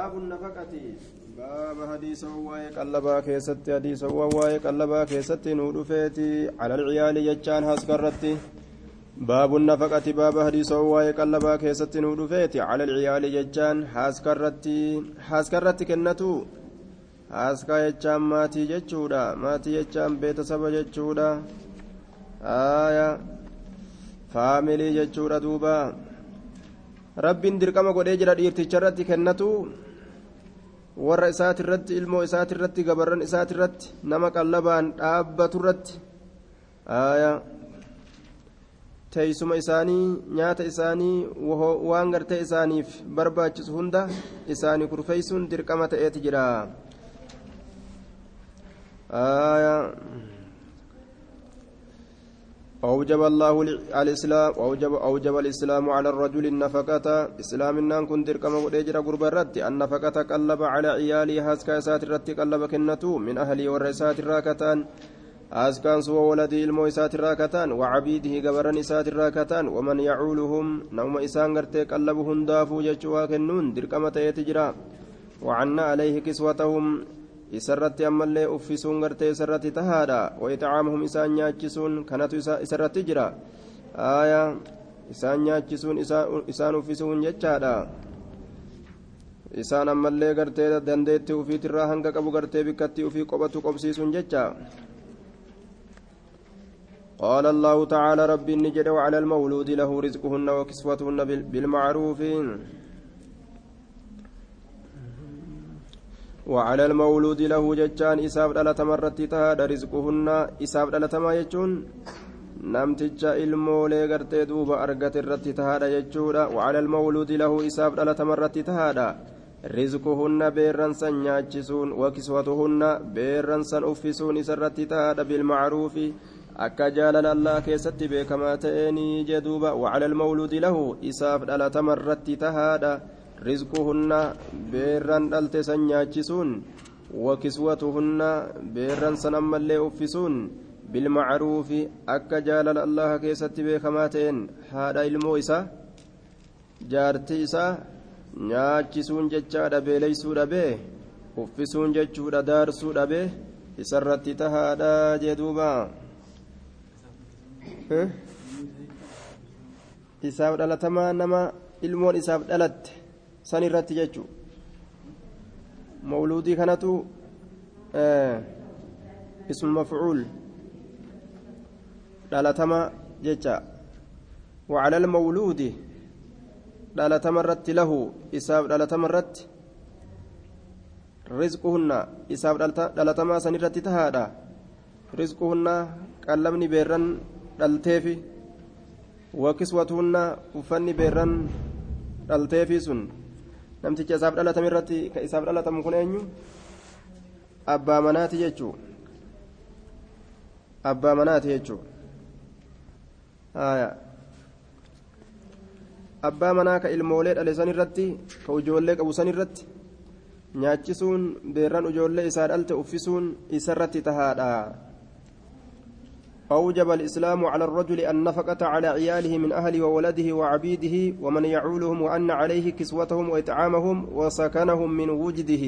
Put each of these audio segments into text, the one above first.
باب النفقة. باب حديث واي قلبا كيست حديث واي قلبا كيست نودفيتي على العيال يجان هاسكرتي باب النفقة باب حديث واي قلبا كيست نودفيتي على العيال يجان هاسكرتي هاسكرتي كنتو. haaskaa jechaan maatii jechuudha maatii jechaan beetasaba jechuudha aya faamilii jechuudha duuba rabbiin dirqama godhee jira dhiirticha irratti kennatu warra isaati irratti ilmoo isaati irratti gabarran isaati irratti nama qallabaan dhaabbatu irratti teeysuma isaanii nyaata isaanii waan gartee isaaniif barbaachisu hunda isaanii kurfeeysuun dirqama ta'eeti jira أوجب الله الإسلام أوجب أوجب الإسلام على الرجل النفقة. إسلام إن كنت تركم وديجر قرب الرد. النفقة قلب على عيالي هاسكا سات الرد قلب كنتو من أهلي والرسات الراكتان. هاسكان سوى ولدي المو إسات الراكتان. وعبيده قبرن إسات الراكتان. ومن يعولهم نوم إسان قرتي قلبهم دافو جتشوا كنون. دركمة يتجرا وعنا عليه كسوتهم. isarratti ammallee uffisuun gartee isarratti tahaadha wayitacaamuhum isaan nyaachisuun kanatu isarratti jira aya isaan nyaachisuun isaan uffisuun jechaadha isaan ammallee gartee dandeetti ufiitirraa hanga qabu gartee bikkatti ufii qophatu qobsiisuun jecha قال الله تعالى ربي نجد وعلى المولود له رزقهن وكسوتهن بالمعروف وعلى المولود له ججان إساف دلة مرت تهاد رزقهن إساف دلة ما يجون namticha ilmoolee gartee duuba argate irratti tahaadha jechuudha wacala almawluudi lahu isaaf dhalatama irratti tahaadha rizquhunna beerransan nyaachisuun wakiswatuhunna beerransan uffisuun isa irratti tahaadha bilmacruufi akka jaalala allah keessatti beekamaa ta'eenii jee duuba wacala almawluudi lahu isaaf dhalatama irratti tahaadha rizquhunna beerran dhalte san nyaachisuun وكسوتهن بيرن سنم اللي أفسون akka أكا جالل keessatti beekamaa ta'een haadha ilmoo إسا جارتي إسا nyaachisuun jechaa dhabee leeysuu dhabee uffisuun jechuudha daarsuu dhabee isarratti tahaadha jee duuba. Isaaf dhalatamaa nama ilmoon isaaf dhalatte. San irratti jechu mawluudii kanatu ismu mafcuul dhalatama jecha وعلى المولود dhalatama irratti lahu isaaf dhalatama irratti rizquhunna isaaf dhalatamaa san irratti tahaadha rizquhunna qallabni beerran dhalteefi wakiswatuhunna uffanni beerran dhalteefi sun namticha isaaf dhalatame irratti ka isaaf dhalatamu kun eenyu? Abbaa manaati jechuu abbaa manaati jechuu abbaa manaa ka ilmoolee dhale san irratti ka ijoollee qabu san irratti nyaachisuun beerran ijoollee isaa dhalte uffisuun isarratti tahaadha أوجب الإسلام على الرجل النفقة على عياله من أهله وولده وعبيده ومن يعولهم وأن عليه كسوتهم وإطعامهم وسكنهم من وجده.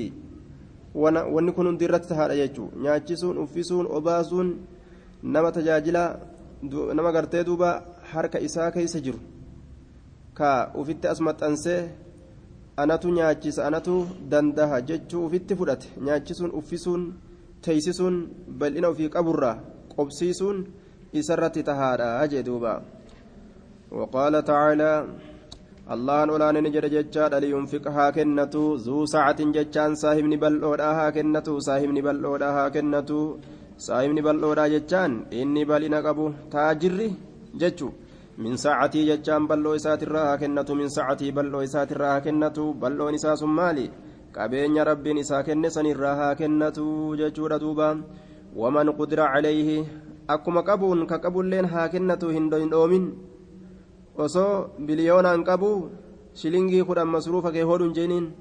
ونكون درتها يجو نياتشسون أفسون أباسون نما تجاجلا نما قرتي دوبا حركة إساء كيس جر كا أفت أسمت أنسي أناتو نياتشس أناتو دندها ججو أفت فرت نياتشسون أفسون تيسسون بل إنه في قبرة. qobsiisuun isarratti tahaadha jee duuba وقال تعالى الله أولان نجد ججاد لينفق ها كنتو ذو ساعة ججان صاحبني بلودا ها كنتو صاحبني بلودا ها كنتو صاحبني بلودا ججان إني بلنا قبو تاجري ججو من ساعتي ججان بلو إسات الراها كنتو من ساعتي بلو إسات الراها كنتو بلو نساس مالي qabeenya rabbiin isaa kenne sanirraa haa kennatu jechuudha duuba qudira calayhi akkuma qabuun ka qabulleen haa kennatu hin dhoomin osoo biliyoonaan qabu shilingii kudhan masruufa kee hodhun jeeniin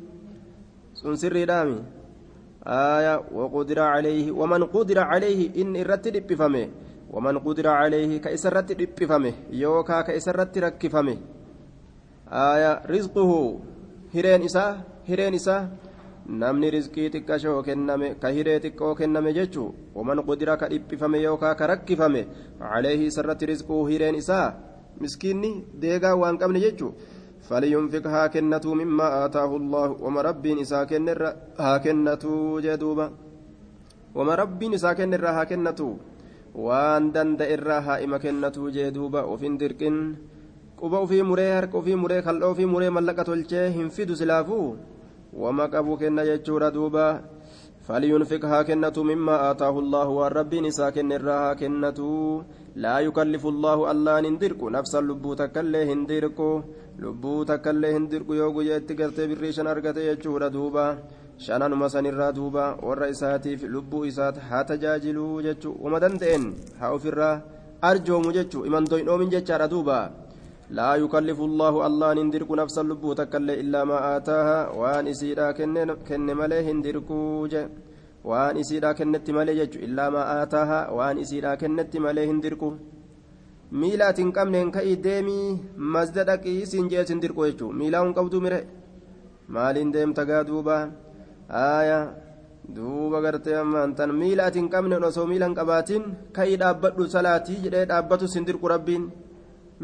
sun sirriidhaami aya waqudira calayhi waman qudira calayhi inni irratti dhiphifame waman qudira calayhi ka isa irratti dhiphifame yookaa ka isa irratti rakkifame aya rizquhu namni rizqii xiqqashoo kenname ka hiree xiqqoo kenname jechuu waman qudira ka dhiphifame yookaa ka rakkifame caleehi isarratti rizquu hireen isaa miskiinni deegaa waan qabne jechuu فلينفق ها كنته مما آتاه الله وما رب إسا كنر ها كنته جدوبا وما رب إسا كنر ها كنته وان دند إرا ها إما كنته جدوبا وفين دركن quba ofii muree harka ofii muree kal'oo ofii muree mallaqa tolchee hin fidu silaafuu wama qabu kenna jechuudha duuba فلينفق ها كنته مما آتاه الله والرب نسا كنرا ها كنته لا يكلف الله الله هندرك نفسا لبو تكله هندرك لبو تكله هندرك يوغو جيت قرتي بريشن أرقتي يجور دوبا shananuma sanirraa duuba warra isaatiif lubbuu isaat haa tajaajiluu jechuu uma danda'en haa ofirraa arjoomu jechuu imantoon dhoomin jechaadha duuba لا يكلف الله الله نندرك نفسا لبو تكل إلا ما آتاها وان إسيرا كن مليه هندركو وان إسيرا كنت مليه إلا ما آتاها وان إسيرا كنت مليه هندركو miilaatiin qabneen ka'ii deemii masda dhaqii siin jee sin dirqu jechuun miilaa hin qabdu mire maaliin deemta gaa duuba haaya duuba gartee ammaan tan miilaatiin qabneen osoo miila hin qabaatiin ka'ii dhaabbadhu salaatii jedhee dhaabbatu sin dirqu rabbiin.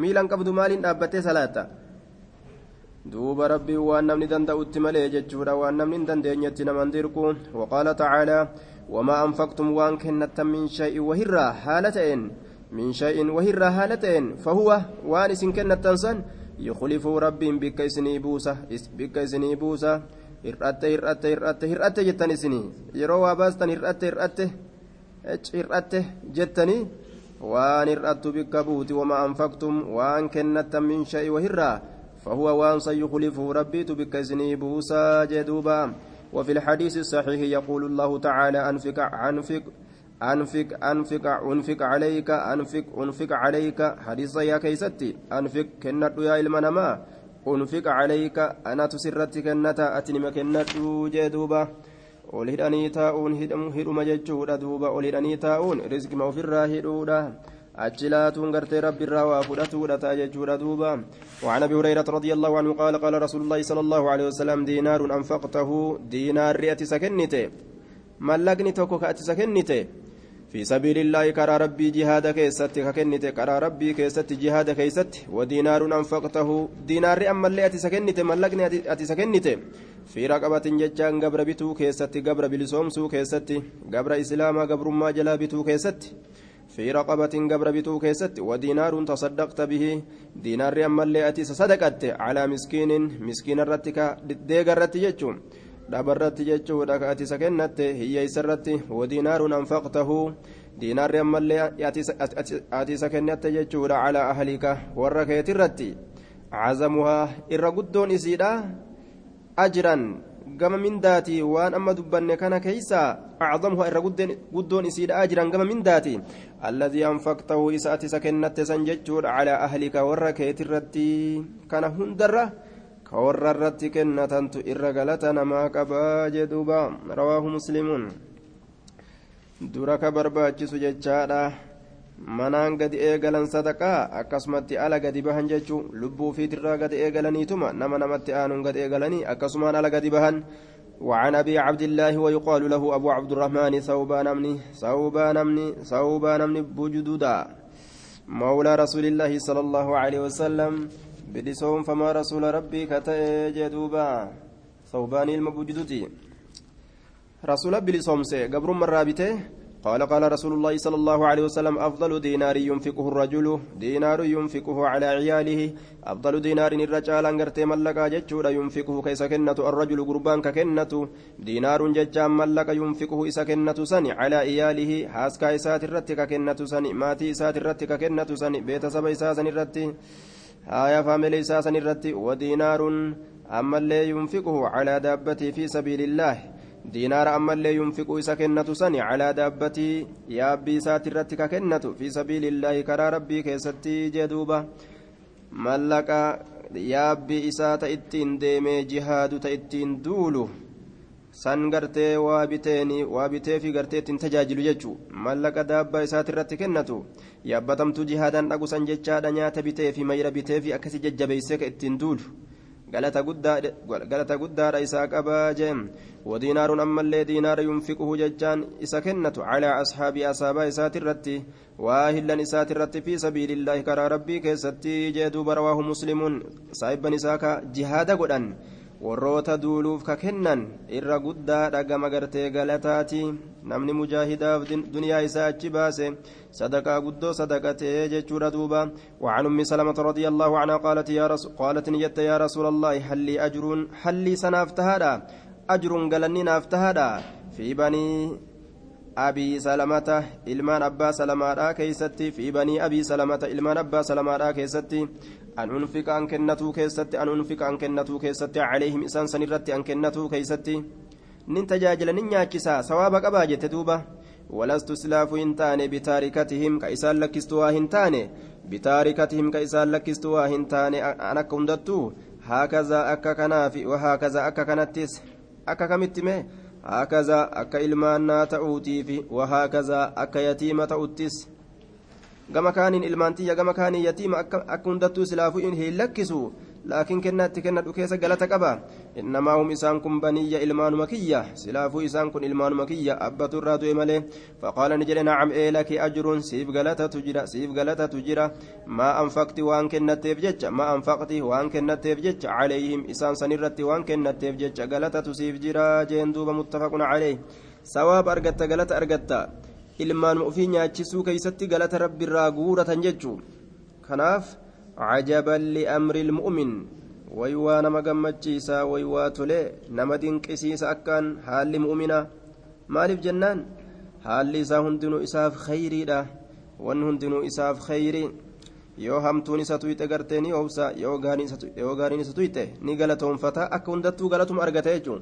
Miilan qabdu maaliin dhaabbattee salaata duuba rabbiin waan namni danda'utti malee jechuudha waan namni hin dandeenyetti naman dirqu waqaala tacaalaa wamaa anfaqtum waan kennattan min shay'in wahirraa haala ta'een min shay'in wahirraa haala ta'een fahuwa waan isin kennattan san yuklifuu rabbiin bikka isinii buusa bikka isinii buusa hir'atte hir'atte hir'atte hir'atte jettan isinii yeroo waa baastan hir'atte hir'atte hir'atte jettanii waan hir'attu bikka buuti wama anfaqtum waan kennattan min sha'i wahirraa فهو وان سيخلفه ربيت بك بوسا جدوبا وفي الحديث الصحيح يقول الله تعالى أنفق أنفق أنفق أنفق أنفق عليك أنفق أنفق عليك حديث يا كيستي أنفق كنت يا المنما أنفق عليك أنا تسرت كنتا أتنم كنت جدوبا ol hidhanii taa'uun hidhuma jechuudha duuba ol hidhanii taa'uun rizqima ofirraa hidhuudha gartee rabbiirraa waa fudhatuudha ta'a jechuudha duuba وعن ابي هريره رضي الله عنه قال قال رسول الله صلى الله عليه وسلم دينار انفقته دينار رئتي سكنته ملقني توكو كاتي سكنته في سبيل الله كرى ربي جهاد كيست ككنت كرى ربي كيست جهاد كيست ودينار أنفقته دينار أما اللي أتي سكنت ملقني أتي سكنت في رقبة ججان قبر بتو كيست قبر بلسومسو كيست قبر إسلاما قبر ما جلا بتو كيست في رقبة قبر بتو كيست ودينار تصدقت به. دينار أما اللي أتي صدقت على مسكين مسكين الرتك ديق الرتي جتشون dhabarratti jechuudha ka ati isa kennatte hiyyeessarratti wadiinaaruun anfaqtahu diinaarri ammallee ati isa kennatte jechuudha calaa ahlika warra keetirratti cazamuhaa irra guddoon isiidha ajran gama mindaati waan amma dubbanne kana keeysa acdamuhaa irra guddoon isiidha ajran gama mindaati alladii anfaqtahu isa ati isa kennatte san jechuudha calaa ahlika warra keetirratti kana hundarra كورر الرت كنة إر غلطنا ما قبا جدوبا رواه مسلم درك برباچس جچادا manaan gadi eegalan sadaqaa akkasumatti ala gadi bahan jechuu lubbuu fiitirraa gadi eegalaniituma nama namatti aanuun gadi eegalanii akkasumaan ala gadi bahan. وعن أبي عبد الله ويقال له أبو عبد الرحمن ثوبان أمني ثوبان أمني ثوبان أمني بوجدودا مولى رسول الله صلى الله عليه وسلم bilisoom famaa rasuula rabbii ka ta'e jee duuba sawbaanii ilma bujuduti rasuula bilisoomse gabrummarraa bite قال قال رسول الله صلى الله عليه وسلم أفضل دينار ينفقه الرجل دينار ينفقه على عياله. أفضل دينار الرجال أنقرت ملقا جتشورا ينفقه كيس كنة الرجل قربان ككنة دينار ججام ملقا ينفقه إسا كنة سني على عياله. حاسكا إسات الرتك كنة سني ماتي إسات الرتك كنة سني بيت سبا إساسا الرتك آية فاميلي ساسن الرتي ودينار أما اللي ينفقه على دابتي في سبيل الله دينار أما اللي ينفق سكنة سني على دابتي يا أبي ساترتي ككنة في سبيل الله كرى ربي كيستي جدوبة ملك يا أبي إسات إتين ديمي جهاد تإتين دولو san gartee waa biteen waa bitee fi gartee ittiin tajaajilu jechu mallaqa daabbaa isaati irratti kennatu yaabbatamtu jihaadaan dhagusan jechaadha nyaata bitee fi mayra bitee fi akkasii jajjabeessee ka ittiin duulu galata guddaadha isaa qabaa jeen wadiinaaruun ammallee diinaara yunfiquhu jechaan isa kennatu calaa ashaabii asaabaa isaati irratti waa hillan isaati irratti fi sabiilillaahi karaa rabbii keessatti jee duuba rawaahu muslimuun saahibban isaa ka jihaada godhan. Warroota duuluuf ka kennan irra guddaadha gama gartee galataati. Namni mujaahidaaf duniyaa isaa achi baase صدقة قدو صدقة جتشورة دوبا وعن أم سلمة رضي الله عنها قالت يا رسول قالت نجت يا رسول الله هل لي أجر هل لي سنافتهادا أجر قالني نافتهادا في بني أبي سلمة إلمان أبا سلمة كيستي في بني أبي سلمة إلمان أبا سلمة كيستي أن أنفق أن كنتو كيستي أن أنفق أن كنتو كيستي عليهم إسان سنرتي أن كنتو كيستي نين تجاجل نين ياكسا سوابك أباجت دوبا ولست سلاف هنتان بتاركتهم كإسان لكستوا هنتان بتاركتهم كإسان لكستوا هنتان أنا كندتو هكذا أكا كنافي وهكذا أكا كنتس أكا كمتمه هكذا أكا إلمان تأوتي في وهكذا أكا يتيمة تأوتس gama kaaniin ilmaantiyya gama kaaniin yatiima akka hundattuu silaafuu hin lakkisu laakiin kennaatti kennadhu keessa galata qaba innamaa hum isaan kun baniyya ilmaanuma kiyya silaafuu isaan kun ilmaanuma kiyya abbatu irraa du'e malee faqaala ni jedhe nacam eelaki ajruun siif galatatu jira siif galatatu jira maa anfaqti waan kennatteef jecha maa anfaqti waan kennatteef jecha calayhim isaan sanirratti waan kennatteef jecha galatatu siif jira jeen duuba muttafaqun calayh sawaab argatta galata argatta ilmaanuma ofii nyaachisuu keeysatti galata rabbiirraa guuratan jechuu kanaaf cajaban liamri ilmu'min waywaa nama gammachiisaa waywaa tolee nama dinqisiisa akkaan haalli mu'mina maaliif jennaan haalli isaa hundinuu isaaf khayriidha wanni hundinuu isaaf khayri yoo hamtuun isa tuyxe gartee ni obsa yoo gaariin isa tuyxe ni galatoonfata akka hundattuu galatuma argata jechuun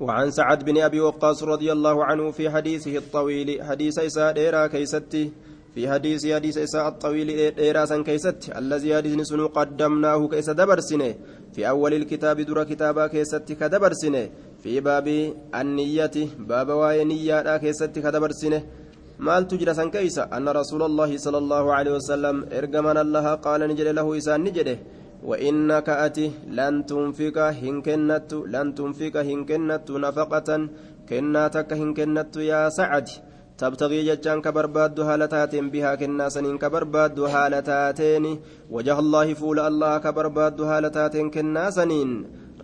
وعن سعد بن أبي وقاص رضي الله عنه في حديثه الطويل حديث إساء ديرا كيستي في حديث حديث إساء الطويل ديرا سن كيست الذي حديث نسن قدمناه كيس دبرسنه في أول الكتاب در كتابا كيست كدبرسنه في باب النية باب واي نية كيست tu jira san keeysa anna rasuula allahi sala allahu alehi wasalam ergaman allaha qaala ni jedhe lahu isaan ni jedhe وإنك أتي لن تنفق هنكنت لن تنفق هنكنت نفقة. كناتك هنكنت يا سعد. تبتغي ججان كبرباد هالتاتين بها. كنا سنين كبرباد هالتاتين وجه الله فول الله كبرباد هالتاتين كنا سنين.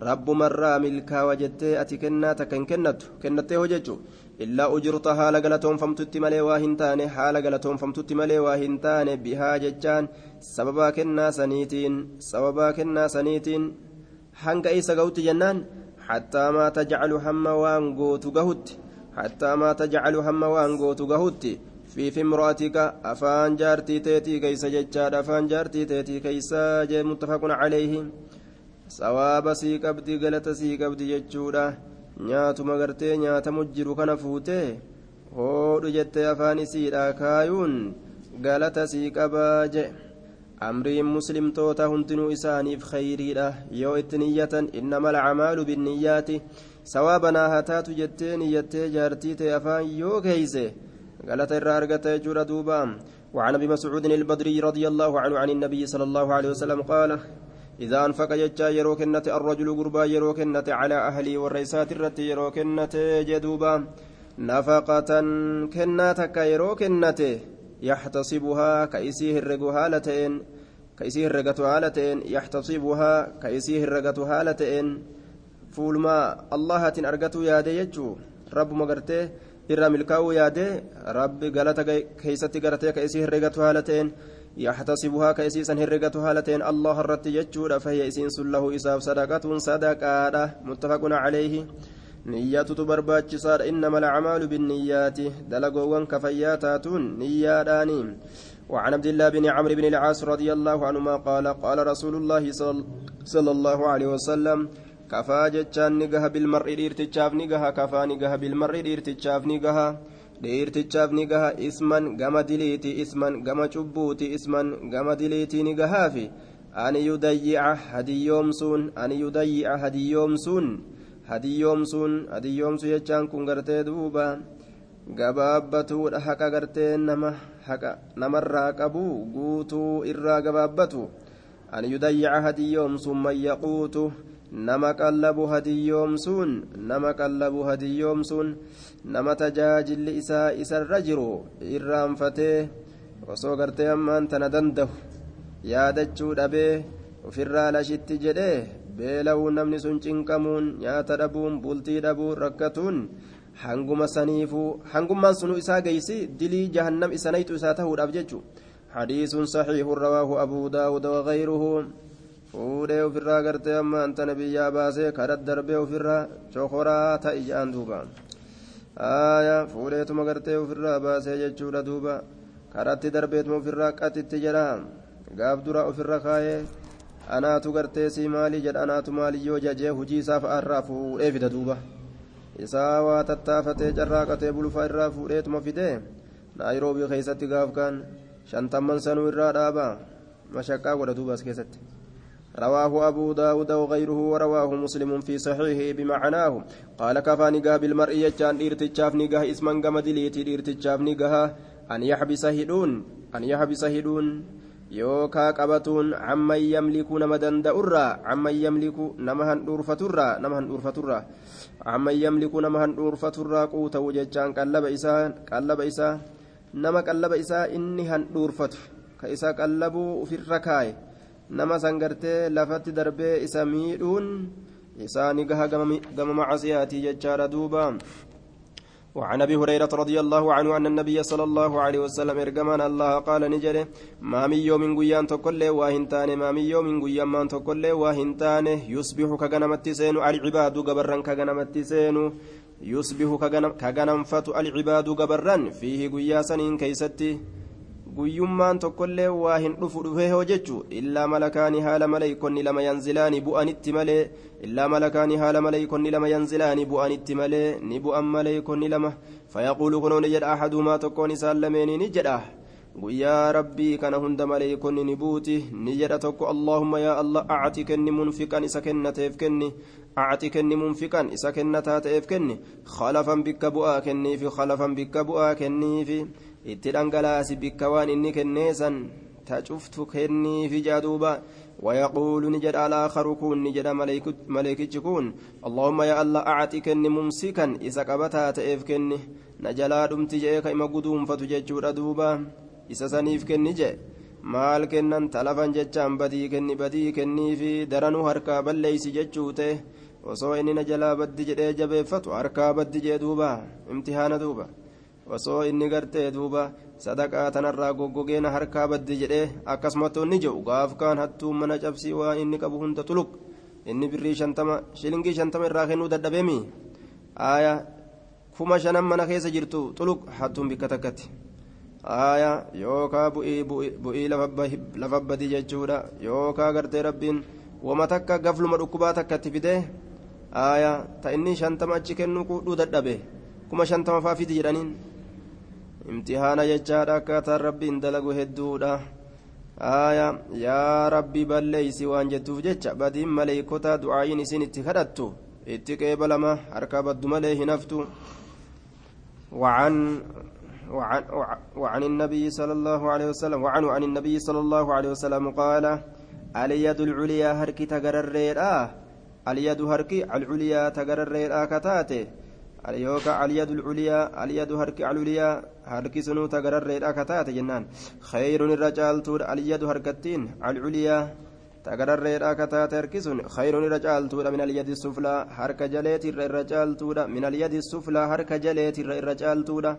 رب مرة ملكا وجدت أتي كناتك هنكنت كنت. هججو haala galatoonfamtutti malee waa hin taane haala galatoonfamtutti malee waa hin taane bihaa jechaan sababaa kennaa saniitiin sababaa kennaa saniitiin hanga isa gahutti jennaan hattaa maa tajcalu hamma waan gootu gahutti hattaa maa tajcalu hamma waan gootu gahutti في في امرأتك أفان جارتي تيتي كيس ججاد أفان جارتي تيتي كيس متفق عليه ثواب سيك أبدي قلت سيك أبدي ججودا nyaatuma gartee nyaatamu jiru kana fuutee hoodhu jettee afaan isiidha kaayuun galata sii qabaa je amriin muslimtoota hundinuu isaaniif khayriidha yoo itti niyyatan innama alcamaalu binniyyaati sawaabanaa haa taatu jettee niyyattee jaartii ta'e afaan yoo keeyse galata irraa argata jechuudha duuba وعن ابي مسعود البدري رضي الله عنه عن النبي صلى الله عليه وسلم قال إذا أنفق جتشا يرو كنة الرجل قربا يرو كنة على أهلي والرئيسات الرت يرو كنة جدوبا نفقة كناتك يرو كنة يحتصبها كيسيه الرقو هالتين كيسيه الرقة هالتين يحتصبها كيسيه الرقة هالتين فولما الله أرقته يا ديجو رب مقرته irraa milkaa'uu yaade? Rabbi galata keeysatti garatee ka isii herregatu haala haala ta'een allah irratti jechuudha fahiyya isiin sun lahu isaaf sadaqatuun sadaqaadha muttafaquna calayhi niyyatutu barbaachisaadha innama alacmaalu binniyyaati dalagoowwan kafayyaa taatuun niyyaadhaani وعن عبد الله بن عمرو بن العاص رضي الله عنهما قال قال رسول الله صلى الله عليه وسلم jechaan ni gaha bilmar'i dhiirtichaaf ni gaha kafaa ni gaha bilmar'i dhiirtichaaf ni gaha isman gama diliiti isman gama cubbuuti isman gama diliitii ni gahaafi an yudayyica hadiyyoomsuun an yudayyica hadiyyoomsuun hadiyyoomsuun hadiyyoomsu jechaan kun gartee duuba gabaabbatuudha haqa gartee nama haqa namarraa qabu guutuu irraa gabaabbatu أن يضيع هديهم ثم يقوته nama qallabu hadiyyoomsuun nama qallabu hadiyyoomsuun nama tajaajilli isaa isarra jiru irraanfatee osoo gartee ammaan tana dandahu yaadachuu dhabee ofirraa lashitti jedhee beela'uu namni sun cinqamuun nyaata dhabuun bultii dhabuun rakkatuun hanguma saniifuu hangummaan sunuu isaa geeysi dilii jahannam isanaytu isaa tahuudhaaf jechu. Hadiisun saxiihun rawaahu abuu daawuda wagayruhu fuudhee ofirraa gartee amma antana biyyaa baasee karat darbee ofirraa cokoraa ta'i jedhan duuba. Aya fuudheetuma gartee ofirraa baasee jechuudha duuba. Karatti darbeetuma ofirraa qaxitti jedha. Gaaf dura ofirra kaayee anaatu gartee sii maalii jedha? Anaatu maaliyyoo jajee hujii isaa fa'aarraa fuudhee fida duuba? Isaa waa tattaafatee carraaqatee bulfaa irraa fuudheetuma fidee naayiroobii keessatti gaaf kaan shantamman sanuu irraa dhaaba mashaqqaa godha duuba as keessatti رواه أبو داود وغيره ورواه مسلم في صحيحه بمعناه قال كفاني قا بالمرء يجان إرتجاف نقاه اسما قمدليتي إرتجاف نقاه أن يحبس هدون أن يحبس هدون qabatuun camman yamliku nama danda'urraa camman yamliku nama handhuurfaturraa nama handhuurfaturraa camman yamliku nama handhuurfaturraa quutawu jechaan qallaba isaa qallaba isaa nama qallaba isaa inni handhuurfatu ka isa qallabuu ufirra kaaye nama san gartee lafatti darbee isa miidhuun isaani gaha gama macasiyaatii jechaadha duuba. وعن أبي هريرة رضي الله عنه أن النبي صلى الله عليه وسلم إرجمان الله قال نجري ما من يوم غيان تكل واهنتان ما من يوم غيان ما تكل واهنتان يصبح كغنمت سين العباد غبرن كغنمت سين يصبح كغنمفت العباد غبرن فيه غيا سنين كيستي. Guyyummaan tokkollee waa hin dhufu dhufee hoo jechu illaa malakaani haala maleeykonni lama yanzilaani bu'anitti malee illaa malakaani haala maleeykonni lama yanzilaani bu'anitti malee ni bu'an maleeykonni lama fayaquulu kunoo ni jedha ahadumaa tokkoon isaan lameenii ni jedha guyyaa rabbii kana hunda maleeykonni ni buuti ni jedha tokko allaahumma yaa allah acti kenni munfiqan isa kennateef kenni acti kenni munfiqan isa kennataa ta'eef kenni khalafan bikka bu'aa kenniifi khalafan bikka bu'aa kenniifi itti dhangalaasi bikka waan inni kenneesan ta cuftu kenniifi jaaduuba ويقول نجد الآخر كون نجد ملائكة كون اللهم يا الله أعطي كني ممسكا إذا قبتها تأف كني نجلا دمت جيك إما قدوم فتججور دوبا إذا سنيف كني جي maal kennan talafan jechaan badii kenni badii kennii fi daranuu harkaa balleeysi jechuute osoo inni na jalaa baddi jedhee jabeeffatu harkaa baddi jee duuba imtihaana duuba Osoo inni gartee duuba sadaqaa tanarraa goggogeena harkaa baddi jedhee akkasumatti inni jedhu gaaf kaan hattuu mana cabsii waa inni qabu hunda tuluq inni birrii shantama shilingii shantama irraa kennuu dadhabeemi? Aaya kuma shanan mana keessa jirtu tuluq hattuun bikka takkatti. Aaya yookaa bu'ii lafa badi jechuudha. Yookaa gartee rabbiin wama takka gafluma dhukkubaa takkatti fidee aaya ta inni shantama achi kennuu kudhuu dadhabe. Kuma shantama faa jedhaniin dalagu hedduudha aaya yaa rabbi balleeysi waan jettuuf jecha badiin maleeykota du'aayin isin itti kadhattu itti qeebalama harkaa baddu malee hin haftu وعن وعن, وعن النبي صلى الله عليه وسلم وعنه عن النبي صلى الله عليه وسلم قال اليد العليا هركي تقرر اليد هركي العليا تقرر كتاته yookaan aliyadu culyaa aliyadu harki alulyaa harki sunuu tagararreedha akka taate jennaan khayruun irra caaltuudha aliyadu harkattiin alculyaa tagararreedha akka taate harki sun khayruun irra caaltuudha min aliyadi suflaa harka jaleetirra irra caaltuudha min aliyadi suflaa harka jaleetirra irra caaltuudha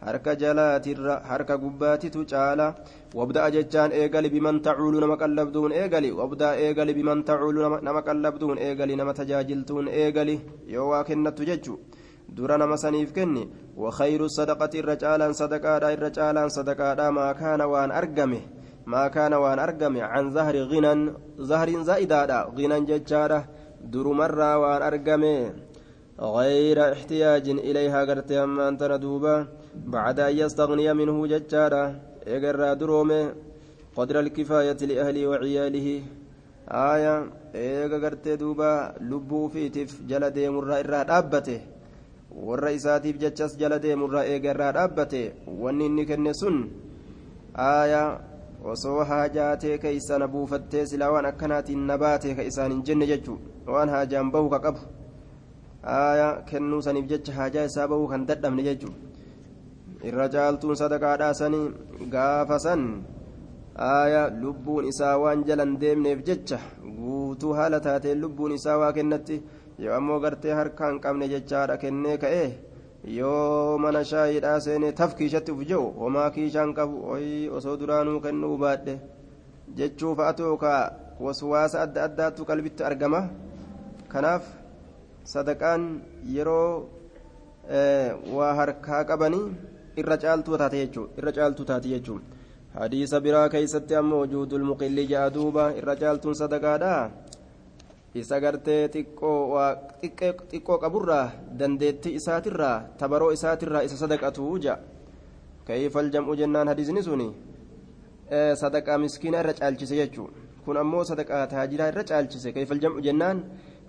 harka jalaatirra harka gubbaatitu caala wabda'a jechaan eegali biman tacuulu nama qallabduun eegali wabda'a eegali biman tacuulu nama qallabduun eegali nama tajaajiltuun eegali yoo waa kennattu jechuu dura nama saniif kenni وخير الصدقة الرجالا صدقادا الرجالا صدقادا ما كان وان أرقمه ما كان وان أرقمه عن ظهر غنى ظهر زائدادا غنى ججارة در مرة وان أرقمه غير احتياج إليها قرت أما أنت ندوبا بعد أن يستغني منه ججارة إقرى درومه قدر الكفاية لأهله وعياله آية إيقا قرت دوبا لبو فيتف جلد مرة إرى دابته warra isaatiif jechas jala deemurraa eegarraa dhaabbate wanni inni kenne sun aayaa osoo haajaatee keeysa na buufattee silaa waan akkanaatiin na ka isaan hin jenne jechuu waan haajaan bahu ka qabu. Aya kennuu saniif jecha haajaa isaa bahuu kan dadhabne jechuu irra caaltuun sadaqaadhaa sanii gaafa san aya lubbuun isaa waan jalan deemneef jecha guutuu haala taateen lubbuun isaa waa kennatti yoo ammoo gartee harka hin qabne jechaadha kennee ka'ee yoo mana shaayiidhaa seenee taf kiishatti uf jiru homaa kiishaan qabu oyi osoo duraanuu kennuu baadhe jechuu fa'atu yookaa waswaasa adda addaatu qalbitti argama kanaaf sadaqaan yeroo waa harkaa qabanii irra caaltuu taate jechuudha irra caaltuu taate jechuudha hadiisa biraa keessatti ammoo wujuudul muqilli ja'a duuba irra caaltuun sadaqaadha isa gartee xiqqoo qaburraa dandeettii isaatirraa tabaroo isaatirraa isa sadaqatu ja kayfal jam'u jennaan hadiisni suni sadaqaa miskiina irra caalchise jechuudha kun ammoo sadaqaa taajiraa irra caalchise. Kayfal jam'u jennaan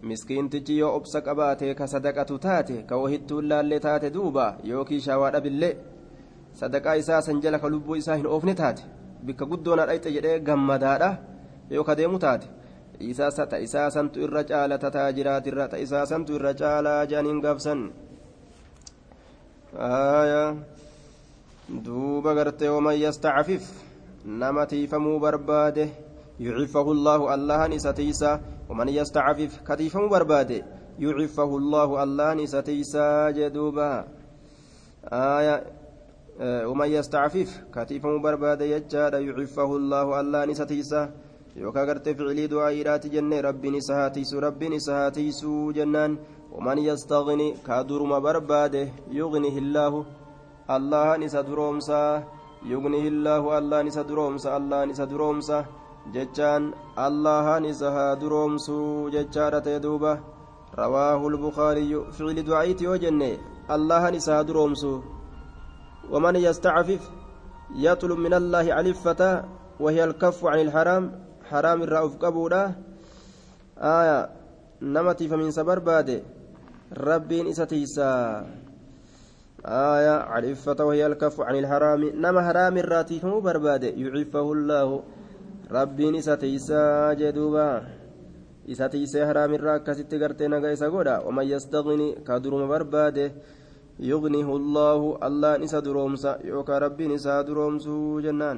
miskiintichi yoo obsa qabaate ka sadaqatu taate ka wahittuun laallee taate duuba yookiin shaawaa dhabillee sadaqaa isaa san jala ka lubbuu isaa hin oofne taate. Bikka guddoona dhayxe jedhee gammadaadha yoo ka deemu taate ta isaa santu irra caala tataa jiraatirra ta isaa santu irra caalaa jedhaniin gaafsan duuba gartee waman yastacfif nama tiifamuu barbaade yucifahu allaahu allahan isa tiisa waman yastacfif ka tiifamuu barbaade yucifahu allaahu allahan isa tiisaa jee duuba waman yastacfif ka tiifamuu barbaade jechaadha yucifahu allaahu allahan isa tiisa yookaan gartee ficilii du'aa'iidhaati jenne rabbiin isa haatiisu rabbiin isa haatiisuu jennaan waman yastaqni ka duruma barbaade yugnihi illaahu allahan isa duroomsaa yugnihi illaahu allahan isa duroomsa allahan isa duroomsa jechaan allahan isa haa duroomsuu jechaadha ta'e duuba ficili du'aa'iiti yoo jenne allahan isa haa duroomsu waman yastacfif yatlub min allaahi califfata وهي الكف عن الحرام حرام الرأف قبولا آية نمتي فمن سبر بادي ربين إستيسا آية عرفة وهي الكف عن الحرام نما حرام الراتي فمو بربادي يعفه الله ربين إستيسا جدوبا إستيسا حرام الرا كسيت غرتي نغا إسا غودا ومن يستغني كدرم بربادي يغنيه الله الله نسا درومسا يوكا ربي نسا درومسو جنان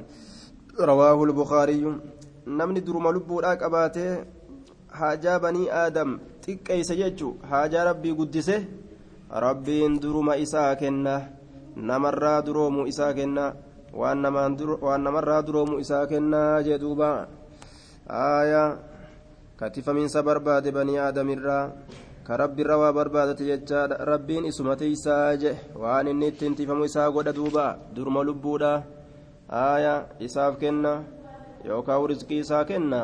رواه البخاري namni duruma lubbuudhaa qabaatee haajaa banii aadam xiqqeeyse jechu haajaa rabbii guddise rabbiin duruma isaa kenna namarraa duroomu isaa kenna waan namarraa duroomu isaa kennaa jee duuba aayaa katifamiinsa barbaade banii aadamirraa ka rabbirra waa barbaadate jechaadha rabbiin isumate isaa je waan inni ittiin tifamu isaa godha duuba duruma lubbuudha aayaa isaaf kenna yookaan rizqii isaa kenna.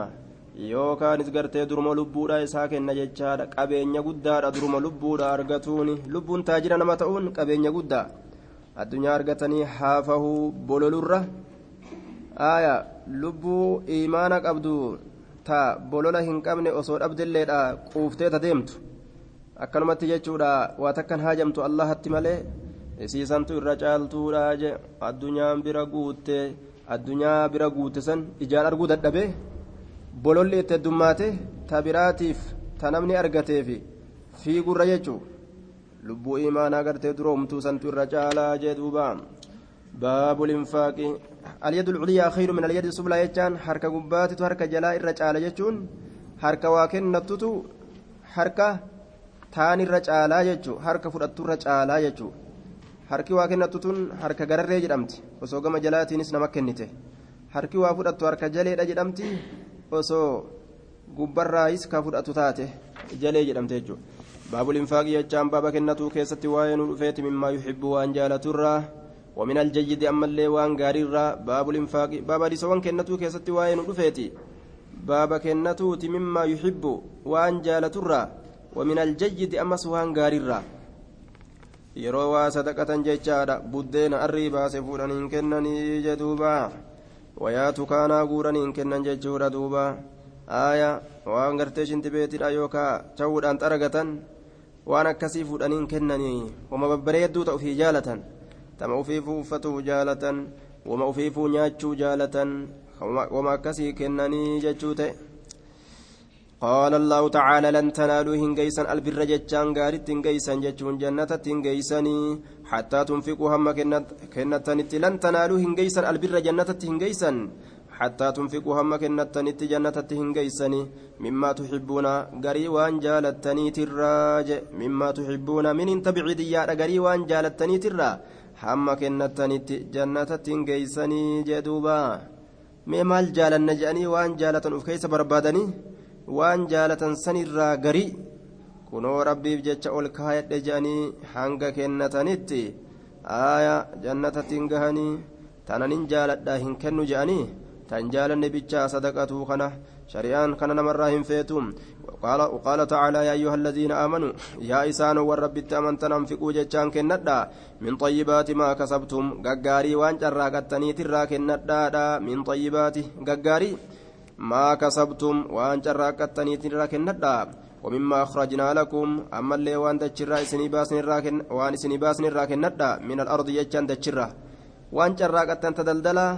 Yookaanis gartee duruma lubbuudha isaa kenna jechaadha. Qabeenya guddaadha duruma lubbuudha argatuuni lubbuun taajira nama ta'uun qabeenya guddaa. Addunyaa argatanii haafahuu bololurra. Aaya lubbuu imaana qabdu ta bolola hin qabne osoo dhabdilleedha quuftee ta deemtu akkanumatti jechuudha waa takkan haajamtu allahatti malee isiisantu irra caaltuudha je addunyaan bira guuttee addunyaa bira guute san ijaan arguu dadhabee bololli itti heddummaate ta biraatiif ta namni argateef fiigurra jechuu. Lubbuu imaanaa gartee duroomtuu santu irra caalaa jee duuba. Baabu linfaaqi alyadu lculyaa khayru min alyadi sublaa jechaan harka gubbaatitu harka jalaa irra caala jechuun harka waa kennattutu harka taan irra caalaa jechuu harka fudhattu irra caalaa jechuu harki waa kennattu tun harka gararree jedhamti osoo gama jalaatiinis nama kennite harki waa fudhattu harka jaleedha jedhamti osoo gubbarraayis ka fudhatu taate jalee jedhamte jechuudha baabul infaaqii jechaan baaba kennatuu keessatti waa'ee nu dhufeeti mimmaa yuxibbu waan jaalaturraa ومن الجيد أما اللي وان غاريرا باب الإنفاق باب رسوان كنتو كيستي وين رفيتي باب كنتو مما يحب وان جالترا ومن الجيد أما سوان غاريرا yeroo waa sadaqatan jechaadha buddeena arrii baase fuudhaniin kennanii jedhuuba wayaatu kaanaa guuraniin kennan jechuudha duuba aaya waan gartee shintibeetidha yookaa ta'uudhaan xaragatan waan akkasii fuudhaniin kennanii wama babbareedduu ta'u fi jaalatan tama ufiifuu uffatuu jaalatan wama ufiifuu nyaachuu jaalatan وما كسي كنني جتشوته قال الله تعالى لن تنالوا هنجيسا البر جتشان غارت هنجيسا جتشون جنة هنجيسني. حتى تنفقوا هم كنتنت لن تنالوا هنجيسا البر جنة هنجيسا. حتى تنفقوا هم كنتنت جنة هنجيسني. مما تحبون غري وان جالتني تراج. مما تحبون من انت بعيديا غري وان جالتني ترا. هم كنتنت جنة هنجيسني جدوبا. jaalanna jedhanii waan jaalatan uf keessa barbaadanii waan jaalatan sanirraa garii kunoo rabbiif jecha ol kaayadhe jedhanii hanga kennatanitti aaya jannatattiin gahanii tananin jaaladhaa hin kennu jedhanii tan jaalanne bichaa sadaqatuu kana shari'aan kana namarraa hin feetu وقال, وقال تعالى يا أيها الذين آمنوا يا إسان والرب أمنتن أنفقوا جتشان كندا من طيبات ما كسبتم غغاري وان جراكتني ترا كندا من طيبات غغاري ما كسبتم وان جراكتني ترا كندا ومما أخرجنا لكم أما اللي وان دجرا إسني باسن الراكن وان إسني باسن الراكن من الأرض يجان دجرا وان جراكتن تدلدلا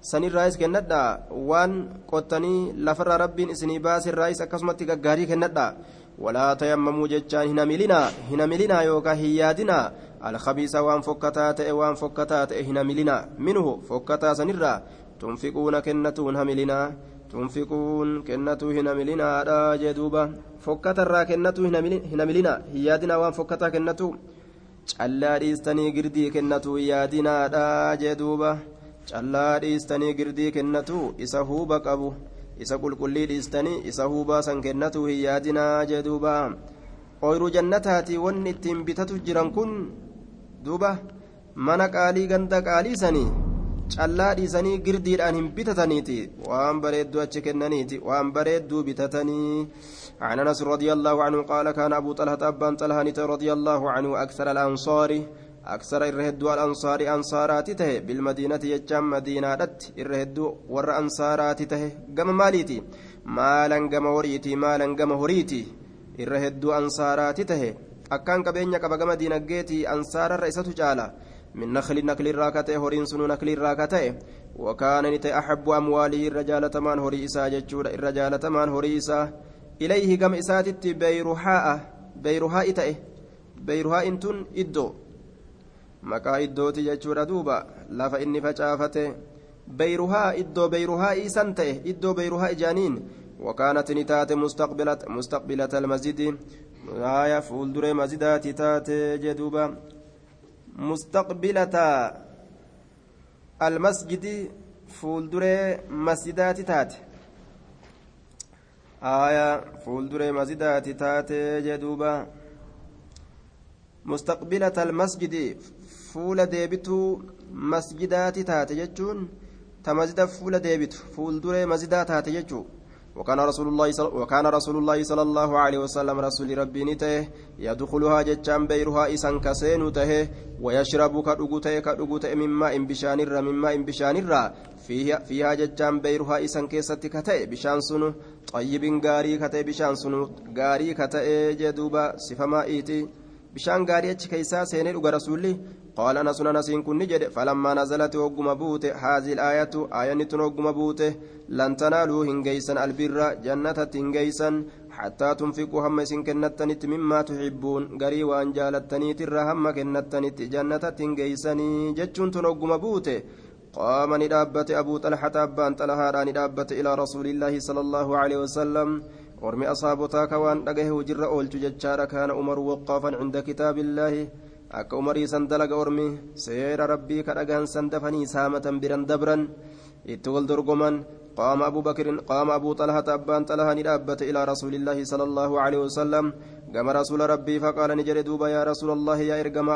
sanirraayis kennadha waan qottanii lafarraa rabbiin isinii baasirraayis akkasumatti gaggaarii kennadha walaa tayammamuu jechaan hin hamilinaa hin hamilinaa yookaan hin yaadinaa alkhabiisa waan fokkataa ta'e waan fokkataa ta'e hin hamilinaa minhu fokkataa sanirraa tunfiquuna kennatuun hamilinaa tunfiquun kennatuu hin hamilinaadha jedhuuba fokkatarraa kennatuu hin hamilinaa hin yaadinaa waan fokkataa kennatuu callaa dhiistanii girdii kennatuu yaadinaadha jedhuuba. callaa dhiistanii girdii kennatu isa huuba qabu isa qulqullii dhiistanii isa huubaa san kennatu hin yaadinaa jee duuba ooyiruu jannataati wanni ittiin bitatu jiran kun duuba mana qaalii ganda qaalii sanii callaa dhiisanii girdiidhaan hin bitataniiti. Waan bareedduu achi kennaniiti. Waan bareedduu bitatanii. عن انس رضي الله عنه قال كان ابو طلحه ابان طلحه رضي الله عنه أكثر الانصار أكثر الرهدو الأنصار أنصارات ته بالمدينة يجام مدينة الرهدو ور أنصارات ته قم ماليتي مالا قم وريتي مالا قم هريتي الرهدو أنصارات ته أكان قبين قب قم دينة جيتي أنصار الرئيسة جالا من نخل نكل الراكته هورين سنو نكل الراكته وكان نتي أحب أمواله الرجال تمان هريسا ججود الرجال تمان هريسا إليه قم إساتت بيرهاء بيرهاء تأه بيرهاء تن إدو maqaa iddooti jechuudha duuba lafa inni facaafate beyruhaa iddoo beyruhaa iisan ta'e iddoo beyruhaa ijaaniin wakaanat ni taate mustaqbilata almasjidi aya fuulduree masjidaati taate jee duuba almasjidi fuulduree masjidaati taate aya fuulduree masjidaati taate jee duuba مستقبلة المسجد deebituu masjidaati taate jechuun ta masjida fuula deebitu fuulduree masjidaa taate jechuu وكان رسول الله صل... وكان رسول الله صلى الله عليه وسلم رسول ربي نته يدخلها جتان بيرها إسان كسين ته ويشرب كدغته كدغته مما إن بشان الر مما إن بشان الر فيها فيها جتان بيرها إسان كيست كته بشان سنو. طيب غاري كته بشان سنو. غاري كته جدوبا صفما gaarii achi keeysaa seenee dhuga rasuulli قال أنس أنس كن نجد فلما نزلت وقم بوت هذه الآية آية وقم بوت لن تنالوا هنجيسا البر جنة هنجيسا حتى تنفقوا هم كنتنت مما تحبون. غري وان جالتني ترى هم كنتنت جنة هنجيسني جتشون تنوقم بوت قام ندابت أبو طلحة أبان طلحة ندابت إلى رسول الله صلى الله عليه وسلم. ورمي أصابتا كوان أجه جر أولت ججار كان عمر وقافا عند كتاب الله. Akka umarii san dalaga ormi seera rabbii kadhagaan san dafanii saamatan biran dabran itti wal dorgoman qaama abu bakirin qaama abuu xalhata abbaan xalaha ni dhaabbate ilaa rasuulillaahi sala allaahu aleyhi wasalam gama rasuula rabbii faqaala ni jedhe duuba yaa rasuula allaahi yaa ergama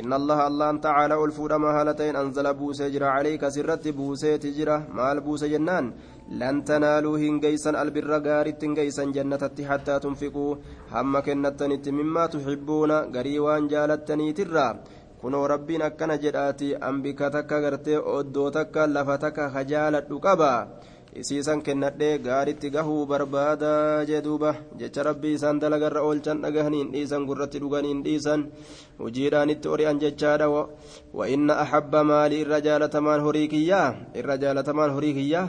allaan tacaala ol fuudhama haala ta'in anzala buusee jira caleyka sirratti buuseeti jira maal buuse jennaan لن تنالوا هنجيسا البر غارت هنجيسا جنة حتى تنفقوا هم كنتنت مما تحبون غريوان جالتني ترى kunoo rabbiin akkana jedhaati ambika takka gartee oddoo takka lafa takka isiisan kennadhee gaaritti gahuu barbaadaa jee duuba. Jecha rabbii isaan dalagarra oolchan dhagahaniin dhiisan gurratti dhuganiin dhiisan. Hojiidhaan itti ori'an jechaadha wa inna ahabba maalii irra jaalatamaan horii kiyyaa? Irra jaalatamaan horii kiyyaa?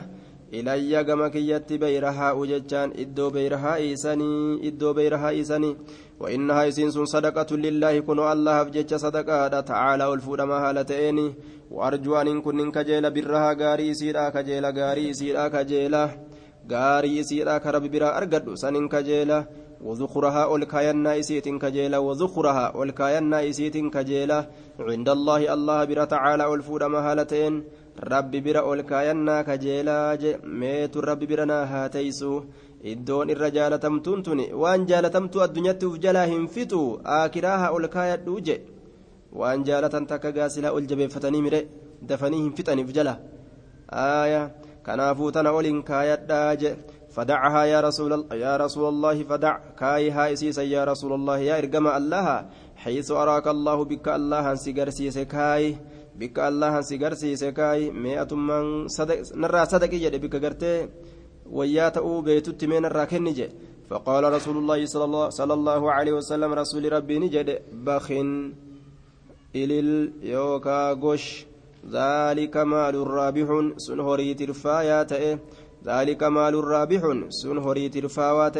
Ilayya gama kiyyatti beyrahaa'u jechaan iddoo beyrahaa isanii iddoo beyrahaa isanii وإنها إسين صدقة لله كنوا الله بجج صدقة تعالى والفودما هالتين وأرجو أن كن كجيل برها غاري سيرا كجيل غاري سيرا كجيل غاري سيرا كرب برا أرقد سن كجيل وذخرها والكاينا إسيت كجيلا وذخرها والكاينا إسيت كجيلا عند الله الله برا تعالى والفودما هالتين rabbi bira ol kaayannaa kajeelaa je meetu rabbi bira naa haa teeysu iddoon irra jaalatamtuun tuni waan jaalatamtuu addunyaatti uf jalaa hin fixu aakiraa haa ol kaayadhuu je waan jaalatan takka gaasilaa ol jabeeffatanii mire dafanii hin fixaniif jala aaya kanaafuu tana ol hin kaayadhaa je فدعها يا رسول يا رسول الله فدع كايها اسيسا يا رسول الله يا ارجم الله حيث اراك الله بك الله سيغرسيس كاي بك الله سيغرسيس كاي مئة من صدق نرى صدق يجد بك غرتي ويا تأو بيتت من الراكن جي فقال رسول الله صلى الله, عليه وسلم رسول ربي نجد بخ إلل يوكا غش ذلك مال رابح سنهري ترفايا تأه ذلك مال رابح سن هري ترفاوات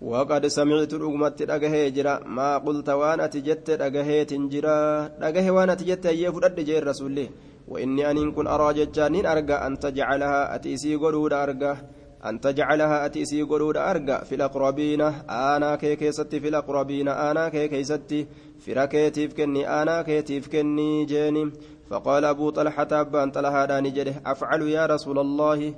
وقد سمعت رغمت دغه جرا. ما قلت وأنا تجت دغه تنجرا. دغه وأنا تجت يفدد جير رسول وإني أن كن ارى جانين ارجى أن تجعلها أتيسي غدود ارجى أن تجعلها أتيسي قرود أرجع في الأقربين أنا كي كيستي. في الأقربين أنا كي كيستي. في ركيتيف كني أنا كيتيف كني جاني فقال أبو طلحة أبان طلحة داني جده. أفعل يا رسول الله.